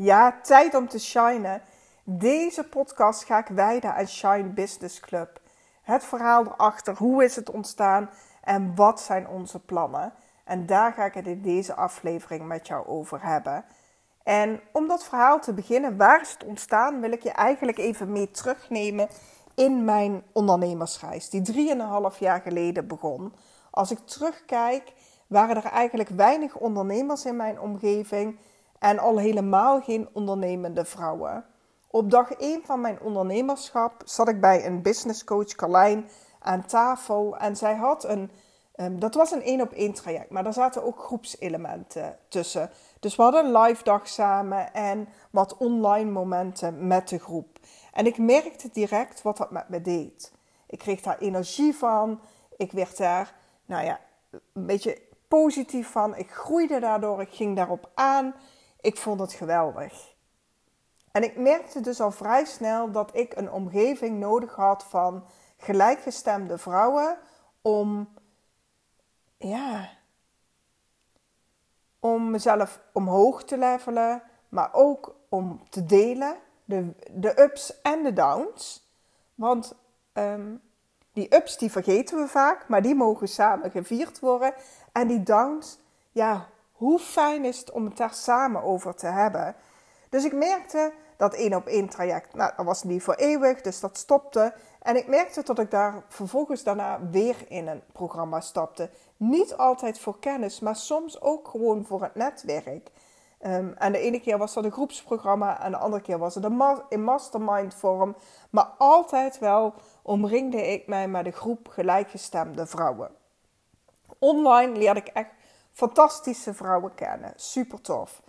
Ja, tijd om te shinen. Deze podcast ga ik wijden aan Shine Business Club. Het verhaal erachter, hoe is het ontstaan en wat zijn onze plannen? En daar ga ik het in deze aflevering met jou over hebben. En om dat verhaal te beginnen, waar is het ontstaan, wil ik je eigenlijk even mee terugnemen in mijn ondernemersreis, die 3,5 jaar geleden begon. Als ik terugkijk, waren er eigenlijk weinig ondernemers in mijn omgeving en al helemaal geen ondernemende vrouwen. Op dag 1 van mijn ondernemerschap zat ik bij een businesscoach Carlijn aan tafel en zij had een, um, dat was een één op één traject, maar daar zaten ook groepselementen tussen. Dus we hadden een live dag samen en wat online momenten met de groep. En ik merkte direct wat dat met me deed. Ik kreeg daar energie van, ik werd daar, nou ja, een beetje positief van. Ik groeide daardoor, ik ging daarop aan. Ik vond het geweldig. En ik merkte dus al vrij snel dat ik een omgeving nodig had van gelijkgestemde vrouwen om, ja, om mezelf omhoog te levelen, maar ook om te delen, de, de ups en de downs. Want ehm, die ups die vergeten we vaak, maar die mogen samen gevierd worden. En die downs, ja, hoe fijn is het om het daar samen over te hebben? Dus ik merkte dat één op één traject, nou, dat was niet voor eeuwig, dus dat stopte. En ik merkte dat ik daar vervolgens daarna weer in een programma stapte. Niet altijd voor kennis, maar soms ook gewoon voor het netwerk. Um, en de ene keer was dat een groepsprogramma en de andere keer was het een in mastermind vorm. Maar altijd wel omringde ik mij met een groep gelijkgestemde vrouwen. Online leerde ik echt fantastische vrouwen kennen. Super tof.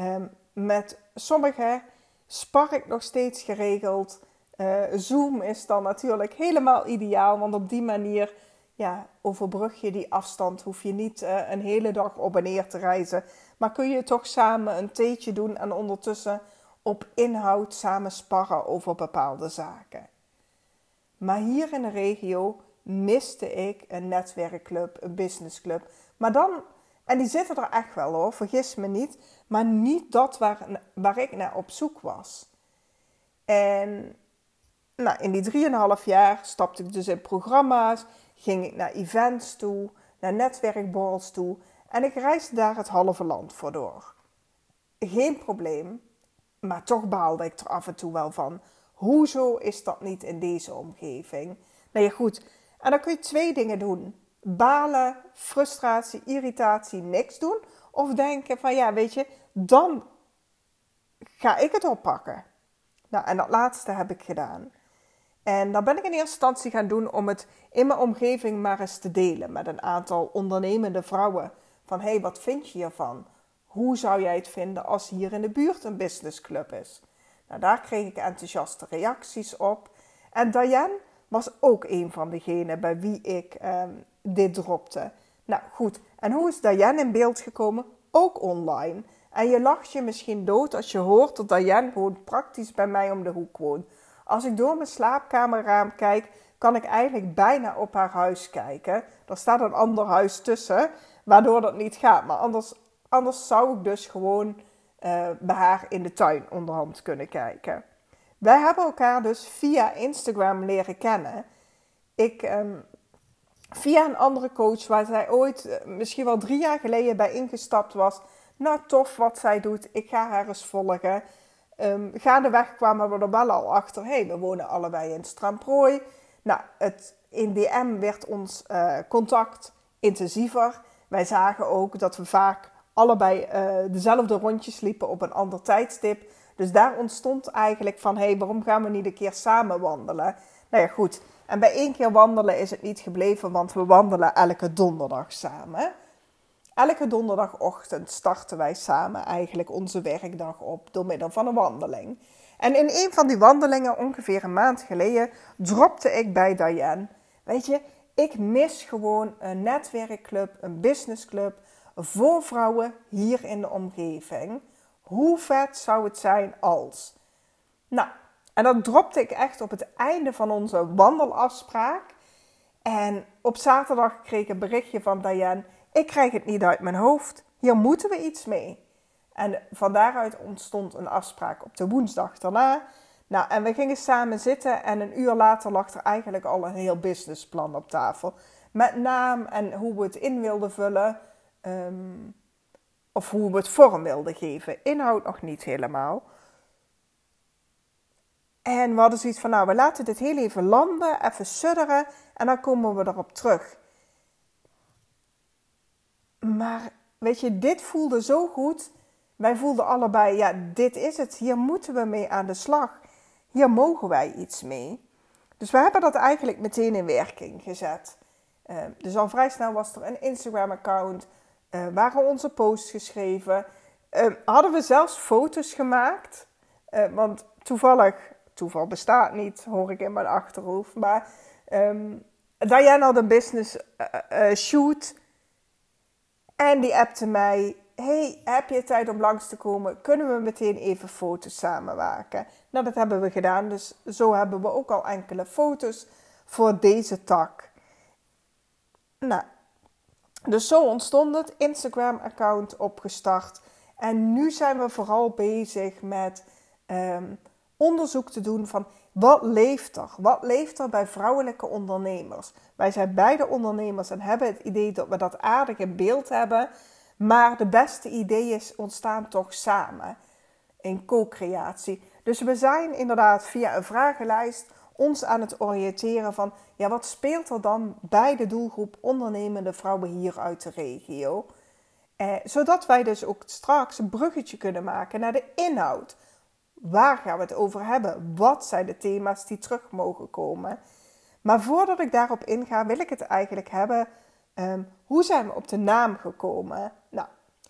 Um, met sommigen spar ik nog steeds geregeld. Uh, Zoom is dan natuurlijk helemaal ideaal, want op die manier ja, overbrug je die afstand. Hoef je niet uh, een hele dag op en neer te reizen. Maar kun je toch samen een theetje doen en ondertussen op inhoud samen sparren over bepaalde zaken. Maar hier in de regio miste ik een netwerkclub, een businessclub. Maar dan, en die zitten er echt wel hoor, vergis me niet, maar niet dat waar, waar ik naar op zoek was. En nou, in die 3,5 jaar stapte ik dus in programma's, ging ik naar events toe, naar netwerkborrels toe en ik reisde daar het halve land voor door. Geen probleem, maar toch baalde ik er af en toe wel van. Hoezo is dat niet in deze omgeving? Nou ja, goed. En dan kun je twee dingen doen. Balen, frustratie, irritatie, niks doen. Of denken van ja, weet je, dan ga ik het oppakken. Nou, en dat laatste heb ik gedaan. En dan ben ik in eerste instantie gaan doen om het in mijn omgeving maar eens te delen met een aantal ondernemende vrouwen. Van hé, hey, wat vind je hiervan? Hoe zou jij het vinden als hier in de buurt een businessclub is? Nou, daar kreeg ik enthousiaste reacties op. En Diane was ook een van degenen bij wie ik ehm, dit dropte. Nou goed, en hoe is Diane in beeld gekomen? Ook online. En je lacht je misschien dood als je hoort dat Diane gewoon praktisch bij mij om de hoek woont. Als ik door mijn slaapkamerraam kijk, kan ik eigenlijk bijna op haar huis kijken. Er staat een ander huis tussen, waardoor dat niet gaat. Maar anders, anders zou ik dus gewoon uh, bij haar in de tuin onderhand kunnen kijken. Wij hebben elkaar dus via Instagram leren kennen. Ik, um, via een andere coach waar zij ooit, uh, misschien wel drie jaar geleden bij ingestapt was. Nou, tof wat zij doet. Ik ga haar eens volgen. Um, gaandeweg kwamen we er wel al achter. hey, we wonen allebei in Stramprooi. Nou, het, in DM werd ons uh, contact intensiever. Wij zagen ook dat we vaak allebei uh, dezelfde rondjes liepen op een ander tijdstip. Dus daar ontstond eigenlijk van, hé, hey, waarom gaan we niet een keer samen wandelen? Nou ja, goed. En bij één keer wandelen is het niet gebleven, want we wandelen elke donderdag samen. Elke donderdagochtend starten wij samen eigenlijk onze werkdag op door middel van een wandeling. En in een van die wandelingen, ongeveer een maand geleden, dropte ik bij Diane. Weet je, ik mis gewoon een netwerkclub, een businessclub voor vrouwen hier in de omgeving. Hoe vet zou het zijn als? Nou, en dat dropte ik echt op het einde van onze wandelafspraak. En op zaterdag kreeg ik een berichtje van Diane. Ik krijg het niet uit mijn hoofd. Hier moeten we iets mee. En van daaruit ontstond een afspraak op de woensdag daarna. Nou, en we gingen samen zitten en een uur later lag er eigenlijk al een heel businessplan op tafel. Met naam en hoe we het in wilden vullen. Ehm, of hoe we het vorm wilden geven. Inhoud nog niet helemaal. En we hadden zoiets van, nou, we laten dit heel even landen, even sudderen en dan komen we erop terug. Maar weet je, dit voelde zo goed. Wij voelden allebei, ja, dit is het. Hier moeten we mee aan de slag. Hier mogen wij iets mee. Dus we hebben dat eigenlijk meteen in werking gezet. Uh, dus al vrij snel was er een Instagram-account, uh, waren onze posts geschreven. Uh, hadden we zelfs foto's gemaakt. want toevallig, toeval bestaat niet, hoor ik in mijn achterhoofd. Maar um, Diana had een business shoot. En die appte mij: Hey, heb je tijd om langs te komen? Kunnen we meteen even foto's samenmaken? Nou, dat hebben we gedaan. Dus zo hebben we ook al enkele foto's voor deze tak. Nou, dus zo ontstond het Instagram-account opgestart. En nu zijn we vooral bezig met um, onderzoek te doen van wat leeft er? Wat leeft er bij vrouwelijke ondernemers? Wij zijn beide ondernemers en hebben het idee dat we dat aardig in beeld hebben. Maar de beste ideeën ontstaan toch samen in co-creatie. Dus we zijn inderdaad via een vragenlijst ons aan het oriënteren van ja, wat speelt er dan bij de doelgroep ondernemende vrouwen hier uit de regio? Eh, zodat wij dus ook straks een bruggetje kunnen maken naar de inhoud. Waar gaan we het over hebben? Wat zijn de thema's die terug mogen komen? Maar voordat ik daarop inga, wil ik het eigenlijk hebben. Um, hoe zijn we op de naam gekomen? Nou,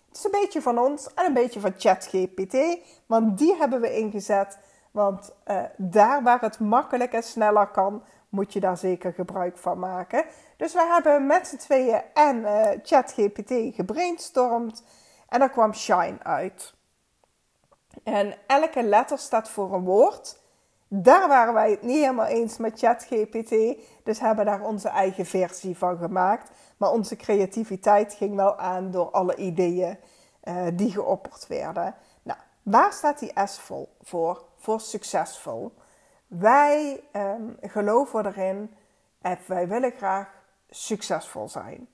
het is een beetje van ons en een beetje van ChatGPT, want die hebben we ingezet. Want uh, daar waar het makkelijk en sneller kan, moet je daar zeker gebruik van maken. Dus we hebben met z'n tweeën en uh, ChatGPT gebrainstormd en daar kwam Shine uit. En elke letter staat voor een woord. Daar waren wij het niet helemaal eens met ChatGPT, dus hebben daar onze eigen versie van gemaakt. Maar onze creativiteit ging wel aan door alle ideeën uh, die geopperd werden. Nou, waar staat die S voor? Voor succesvol. Wij um, geloven erin en wij willen graag succesvol zijn.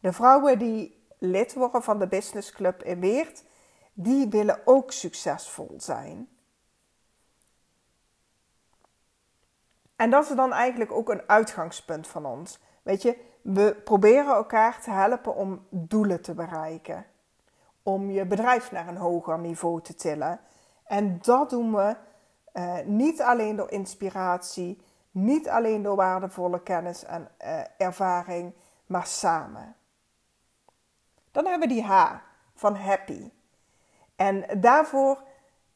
De vrouwen die lid worden van de Business Club in Weert, die willen ook succesvol zijn. En dat is dan eigenlijk ook een uitgangspunt van ons. Weet je, we proberen elkaar te helpen om doelen te bereiken. Om je bedrijf naar een hoger niveau te tillen. En dat doen we uh, niet alleen door inspiratie, niet alleen door waardevolle kennis en uh, ervaring, maar samen. Dan hebben we die H van happy. En daarvoor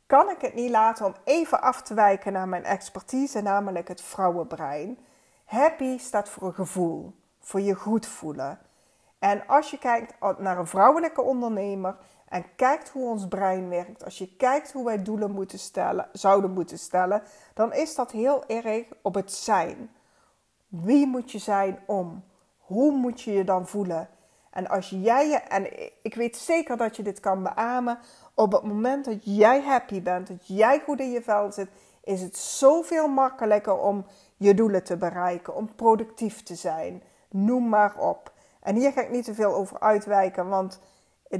kan ik het niet laten om even af te wijken naar mijn expertise, namelijk het vrouwenbrein. Happy staat voor een gevoel, voor je goed voelen. En als je kijkt naar een vrouwelijke ondernemer en kijkt hoe ons brein werkt, als je kijkt hoe wij doelen moeten stellen, zouden moeten stellen, dan is dat heel erg op het zijn. Wie moet je zijn om? Hoe moet je je dan voelen? En als jij je, en ik weet zeker dat je dit kan beamen, op het moment dat jij happy bent, dat jij goed in je vel zit, is het zoveel makkelijker om je doelen te bereiken, om productief te zijn. Noem maar op. En hier ga ik niet te veel over uitwijken, want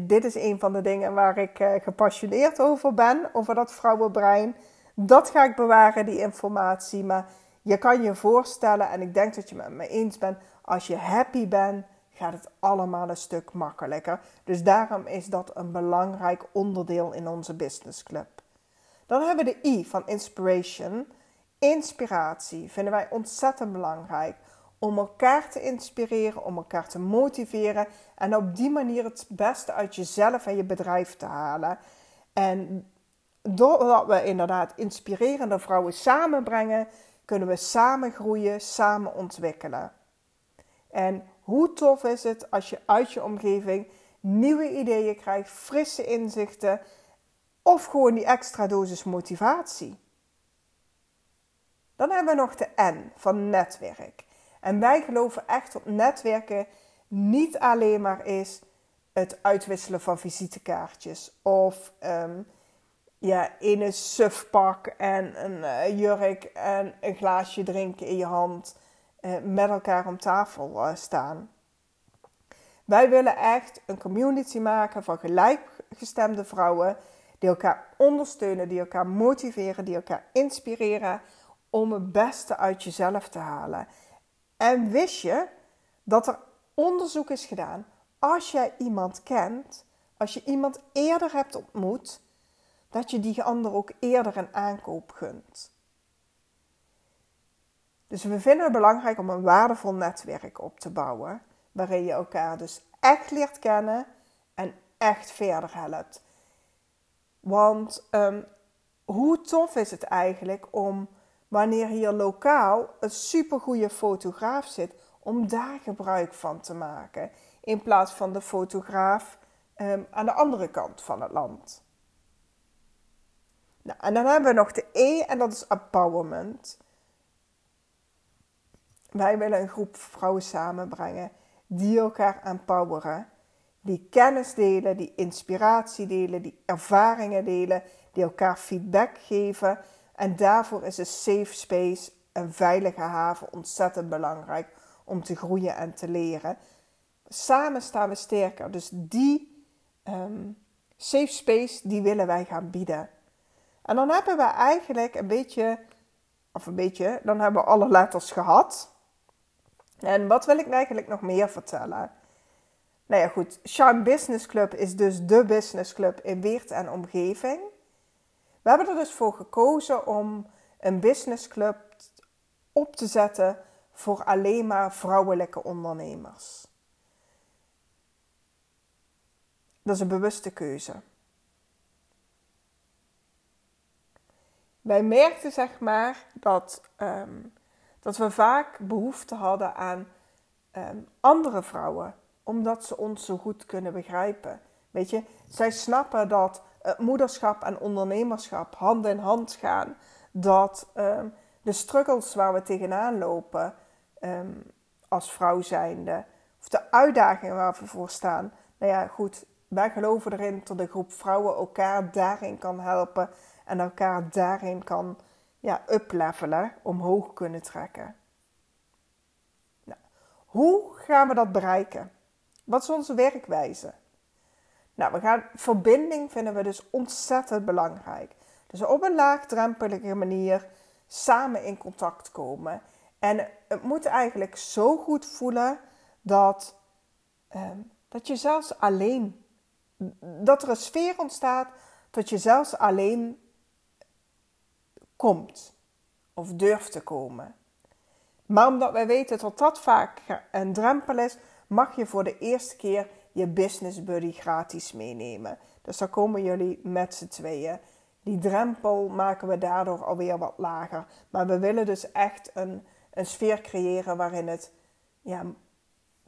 dit is een van de dingen waar ik eh, gepassioneerd over ben, over dat vrouwenbrein. Dat ga ik bewaren, die informatie. Maar je kan je voorstellen, en ik denk dat je het met me eens bent, als je happy bent, gaat het allemaal een stuk makkelijker. Dus daarom is dat een belangrijk onderdeel in onze business club. Dan hebben we de I van inspiration. Inspiratie vinden wij ontzettend belangrijk om elkaar te inspireren, om elkaar te motiveren en op die manier het beste uit jezelf en je bedrijf te halen. En doordat we inderdaad inspirerende vrouwen samenbrengen, kunnen we samen groeien, samen ontwikkelen. En hoe tof is het als je uit je omgeving nieuwe ideeën krijgt, frisse inzichten of gewoon die extra dosis motivatie? Dan hebben we nog de N van netwerk. En wij geloven echt dat netwerken niet alleen maar is het uitwisselen van visitekaartjes. Of um, ja, in een sufpak en een uh, jurk en een glaasje drinken in je hand uh, met elkaar om tafel uh, staan. Wij willen echt een community maken van gelijkgestemde vrouwen die elkaar ondersteunen, die elkaar motiveren, die elkaar inspireren om het beste uit jezelf te halen. En wist je dat er onderzoek is gedaan als jij iemand kent, als je iemand eerder hebt ontmoet, dat je die ander ook eerder een aankoop gunt. Dus we vinden het belangrijk om een waardevol netwerk op te bouwen, waarin je elkaar dus echt leert kennen en echt verder helpt. Want um, hoe tof is het eigenlijk om wanneer hier lokaal een supergoeie fotograaf zit, om daar gebruik van te maken. In plaats van de fotograaf um, aan de andere kant van het land. Nou, en dan hebben we nog de E en dat is empowerment. Wij willen een groep vrouwen samenbrengen die elkaar empoweren, die kennis delen, die inspiratie delen, die ervaringen delen, die elkaar feedback geven. En daarvoor is een safe space, een veilige haven ontzettend belangrijk om te groeien en te leren. Samen staan we sterker. Dus die um, safe space, die willen wij gaan bieden. En dan hebben we eigenlijk een beetje, of een beetje, dan hebben we alle letters gehad. En wat wil ik eigenlijk nog meer vertellen? Nou ja, goed. Shine Business Club is dus de business club in Weert en omgeving. We hebben er dus voor gekozen om een business club op te zetten voor alleen maar vrouwelijke ondernemers. Dat is een bewuste keuze. Wij merkten zeg maar dat um, dat we vaak behoefte hadden aan ehm, andere vrouwen, omdat ze ons zo goed kunnen begrijpen. Weet je, zij snappen dat moederschap en ondernemerschap hand in hand gaan. Dat ehm, de struggles waar we tegenaan lopen ehm, als vrouw zijnde, of de uitdagingen waar we voor staan. Nou ja, goed, wij geloven erin dat de groep vrouwen elkaar daarin kan helpen en elkaar daarin kan ja, uplevelen, omhoog kunnen trekken. Nou, hoe gaan we dat bereiken? Wat is onze werkwijze? Nou, we gaan, verbinding vinden we dus ontzettend belangrijk. Dus op een laagdrempelige manier samen in contact komen. En het moet eigenlijk zo goed voelen dat, ehm, dat je zelfs alleen, dat er een sfeer ontstaat dat je zelfs alleen komt of durft te komen. Maar omdat wij weten dat dat vaak een drempel is, mag je voor de eerste keer je business buddy gratis meenemen. Dus dan komen jullie met z'n tweeën. Die drempel maken we daardoor alweer wat lager. Maar we willen dus echt een, een sfeer creëren waarin het ja,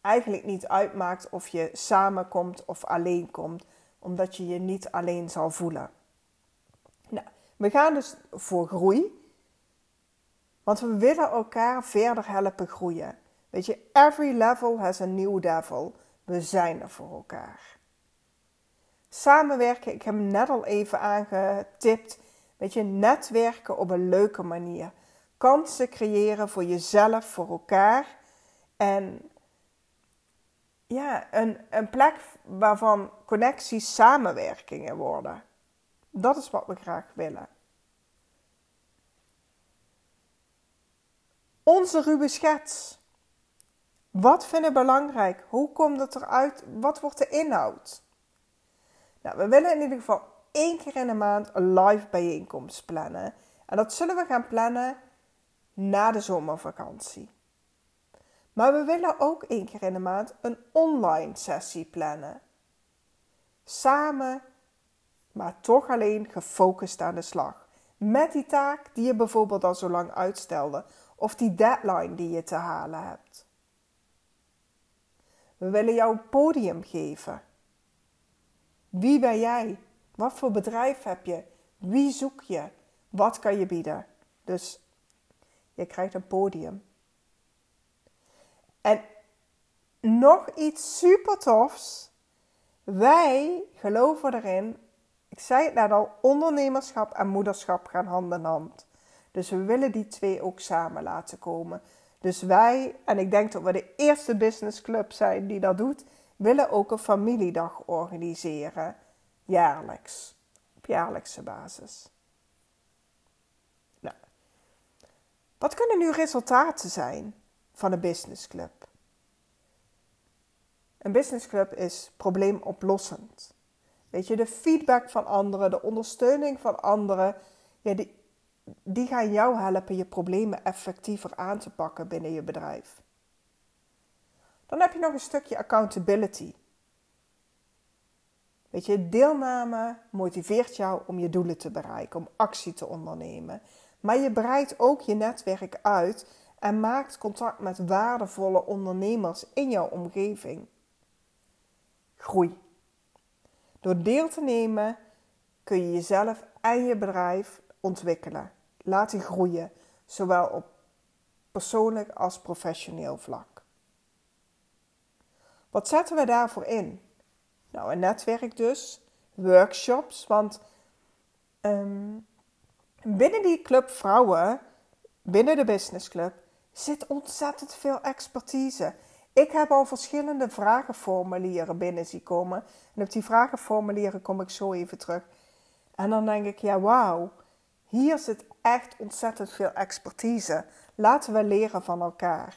eigenlijk niet uitmaakt of je samenkomt of alleen komt, omdat je je niet alleen zal voelen. Nou, we gaan dus voor groei. Want we willen elkaar verder helpen groeien. Weet je, every level has a new devil. We zijn er voor elkaar. Samenwerken, ik heb hem net al even aangetipt. Weet je, netwerken op een leuke manier. Kansen creëren voor jezelf, voor elkaar. En ja, een, een plek waarvan connecties samenwerkingen worden. Dat is wat we graag willen. Onze ruwe schets. Wat vinden we belangrijk? Hoe komt het eruit? Wat wordt de inhoud? Nou, we willen in ieder geval één keer in de maand een live bijeenkomst plannen. En dat zullen we gaan plannen na de zomervakantie. Maar we willen ook één keer in de maand een online sessie plannen. Samen maar toch alleen gefocust aan de slag. Met die taak die je bijvoorbeeld al zo lang uitstelde, of die deadline die je te halen hebt. We willen jou podium geven. Wie ben jij? Wat voor bedrijf heb je? Wie zoek je? Wat kan je bieden? Dus je krijgt een podium. En nog iets super tofs Wij geloven erin, ik zei het net al, ondernemerschap en moederschap gaan hand in hand. Dus we willen die twee ook samen laten komen. Dus wij, en ik denk dat we de eerste businessclub zijn die dat doet, willen ook een familiedag organiseren. Jaarlijks. Op jaarlijkse basis. Nou, wat kunnen nu resultaten zijn van een businessclub? Een businessclub is probleemoplossend. Weet je, de feedback van anderen, de ondersteuning van anderen, ja, die, die gaan jou helpen je problemen effectiever aan te pakken binnen je bedrijf. Dan heb je nog een stukje accountability. Weet je, deelname motiveert jou om je doelen te bereiken, om actie te ondernemen. Maar je breidt ook je netwerk uit en maakt contact met waardevolle ondernemers in jouw omgeving. Groei. Door deel te nemen kun je jezelf en je bedrijf ontwikkelen, laten groeien, zowel op persoonlijk als professioneel vlak. Wat zetten we daarvoor in? Nou, een netwerk dus, workshops, want ehm, binnen die club vrouwen, binnen de businessclub, zit ontzettend veel expertise. Ik heb al verschillende vragenformulieren binnen zien komen. En op die vragenformulieren kom ik zo even terug. En dan denk ik, ja wauw, hier zit echt ontzettend veel expertise. Laten we leren van elkaar.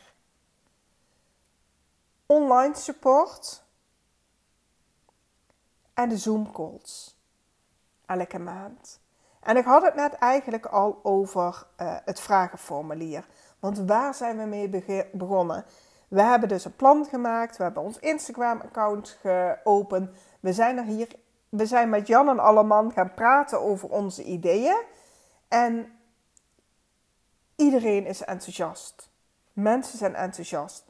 Online support en de Zoom calls. Elke maand. En ik had het net eigenlijk al over uh, het vragenformulier. Want waar zijn we mee begonnen? We hebben dus een plan gemaakt. We hebben ons Instagram-account geopend. We zijn er hier. We zijn met Jan en Alleman gaan praten over onze ideeën. En iedereen is enthousiast. Mensen zijn enthousiast.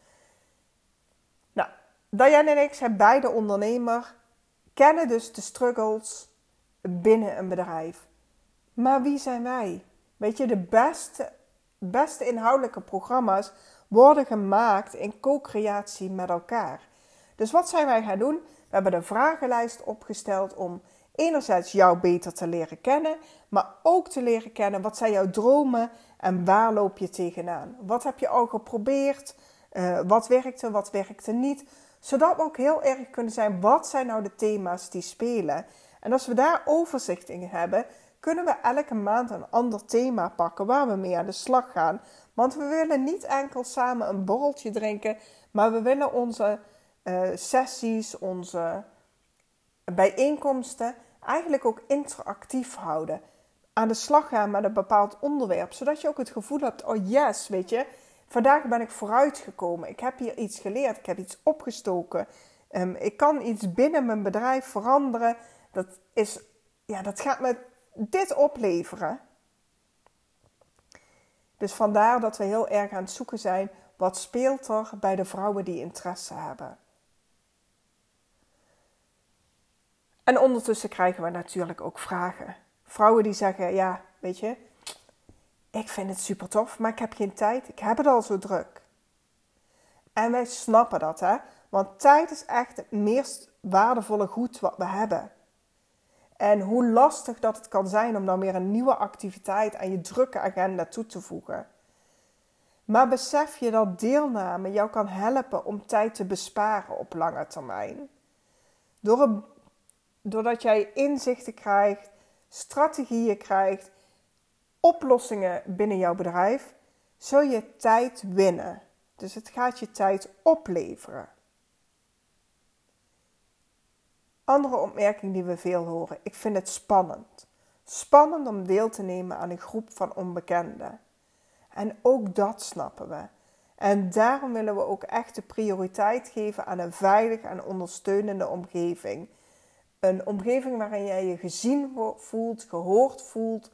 Nou, Diane en ik zijn beide ondernemer. Kennen dus de struggles binnen een bedrijf. Maar wie zijn wij? Weet je, de beste, beste inhoudelijke programma's worden gemaakt in co-creatie met elkaar. Dus wat zijn wij gaan doen? We hebben een vragenlijst opgesteld om enerzijds jou beter te leren kennen, maar ook te leren kennen wat zijn jouw dromen en waar loop je tegenaan. Wat heb je al geprobeerd? Uh, wat werkte, wat werkte niet? Zodat we ook heel erg kunnen zijn, wat zijn nou de thema's die spelen? En als we daar overzicht in hebben, kunnen we elke maand een ander thema pakken waar we mee aan de slag gaan. Want we willen niet enkel samen een borreltje drinken, maar we willen onze uh, sessies, onze bijeenkomsten eigenlijk ook interactief houden. Aan de slag gaan met een bepaald onderwerp, zodat je ook het gevoel hebt: oh yes, weet je, vandaag ben ik vooruitgekomen. Ik heb hier iets geleerd, ik heb iets opgestoken. Um, ik kan iets binnen mijn bedrijf veranderen. Dat, is, ja, dat gaat me dit opleveren. Dus vandaar dat we heel erg aan het zoeken zijn. Wat speelt er bij de vrouwen die interesse hebben? En ondertussen krijgen we natuurlijk ook vragen. Vrouwen die zeggen: Ja, weet je, ik vind het super tof, maar ik heb geen tijd. Ik heb het al zo druk. En wij snappen dat, hè? Want tijd is echt het meest waardevolle goed wat we hebben. En hoe lastig dat het kan zijn om dan weer een nieuwe activiteit aan je drukke agenda toe te voegen. Maar besef je dat deelname jou kan helpen om tijd te besparen op lange termijn. Door doordat jij inzichten krijgt, strategieën krijgt, oplossingen binnen jouw bedrijf, zul je tijd winnen. Dus het gaat je tijd opleveren. Andere opmerking die we veel horen. Ik vind het spannend. Spannend om deel te nemen aan een groep van onbekenden. En ook dat snappen we. En daarom willen we ook echt de prioriteit geven aan een veilige en ondersteunende omgeving. Een omgeving waarin jij je gezien voelt, gehoord voelt,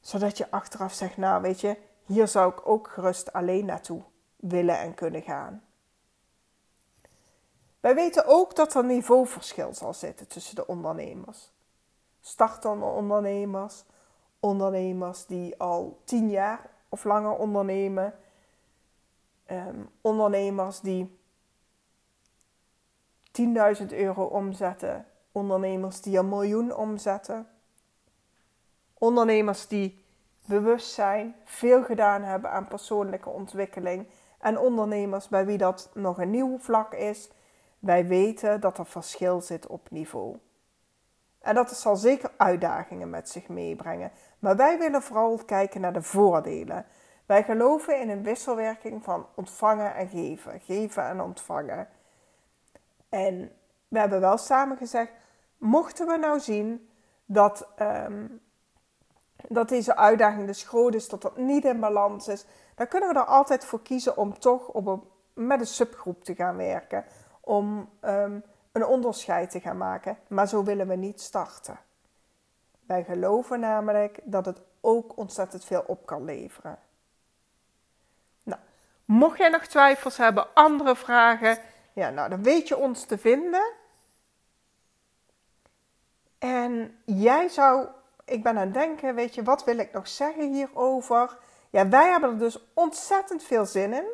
zodat je achteraf zegt: Nou, weet je, hier zou ik ook gerust alleen naartoe willen en kunnen gaan. Wij weten ook dat er niveauverschil zal zitten tussen de ondernemers. Startende ondernemers, ondernemers die al tien jaar of langer ondernemen, um, ondernemers die 10.000 euro omzetten, ondernemers die een miljoen omzetten, ondernemers die bewust zijn, veel gedaan hebben aan persoonlijke ontwikkeling en ondernemers bij wie dat nog een nieuw vlak is. Wij weten dat er verschil zit op niveau. En dat zal zeker uitdagingen met zich meebrengen. Maar wij willen vooral kijken naar de voordelen. Wij geloven in een wisselwerking van ontvangen en geven. Geven en ontvangen. En we hebben wel samen gezegd: mochten we nou zien dat, ehm, dat deze uitdaging dus groot is, dat dat niet in balans is, dan kunnen we er altijd voor kiezen om toch op een, met een subgroep te gaan werken. Om ehm, een onderscheid te gaan maken. Maar zo willen we niet starten. Wij geloven namelijk dat het ook ontzettend veel op kan leveren. Nou, mocht jij nog twijfels hebben, andere vragen, ja, nou, dan weet je ons te vinden. En jij zou, ik ben aan het denken, weet je, wat wil ik nog zeggen hierover? Ja, wij hebben er dus ontzettend veel zin in.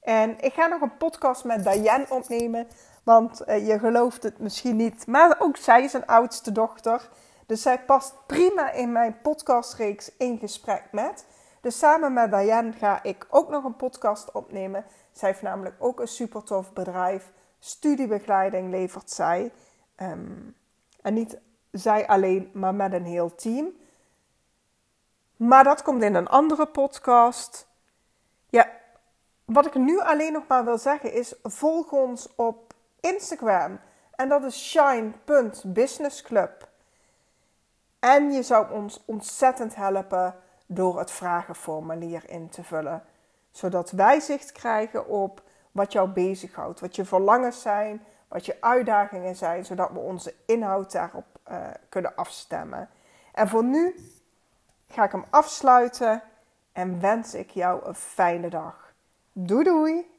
En ik ga nog een podcast met Diane opnemen, want eh, je gelooft het misschien niet, maar ook zij is een oudste dochter. Dus zij past prima in mijn podcastreeks In Gesprek Met. Dus samen met Diane ga ik ook nog een podcast opnemen. Zij heeft namelijk ook een super tof bedrijf. Studiebegeleiding levert zij. Ehm, en niet zij alleen, maar met een heel team. Maar dat komt in een andere podcast. Ja, wat ik nu alleen nog maar wil zeggen is: volg ons op Instagram. En dat is shine.businessclub. En je zou ons ontzettend helpen door het vragenformulier in te vullen. Zodat wij zicht krijgen op wat jou bezighoudt, wat je verlangens zijn, wat je uitdagingen zijn, zodat we onze inhoud daarop uh, kunnen afstemmen. En voor nu ga ik hem afsluiten en wens ik jou een fijne dag. Doei doei!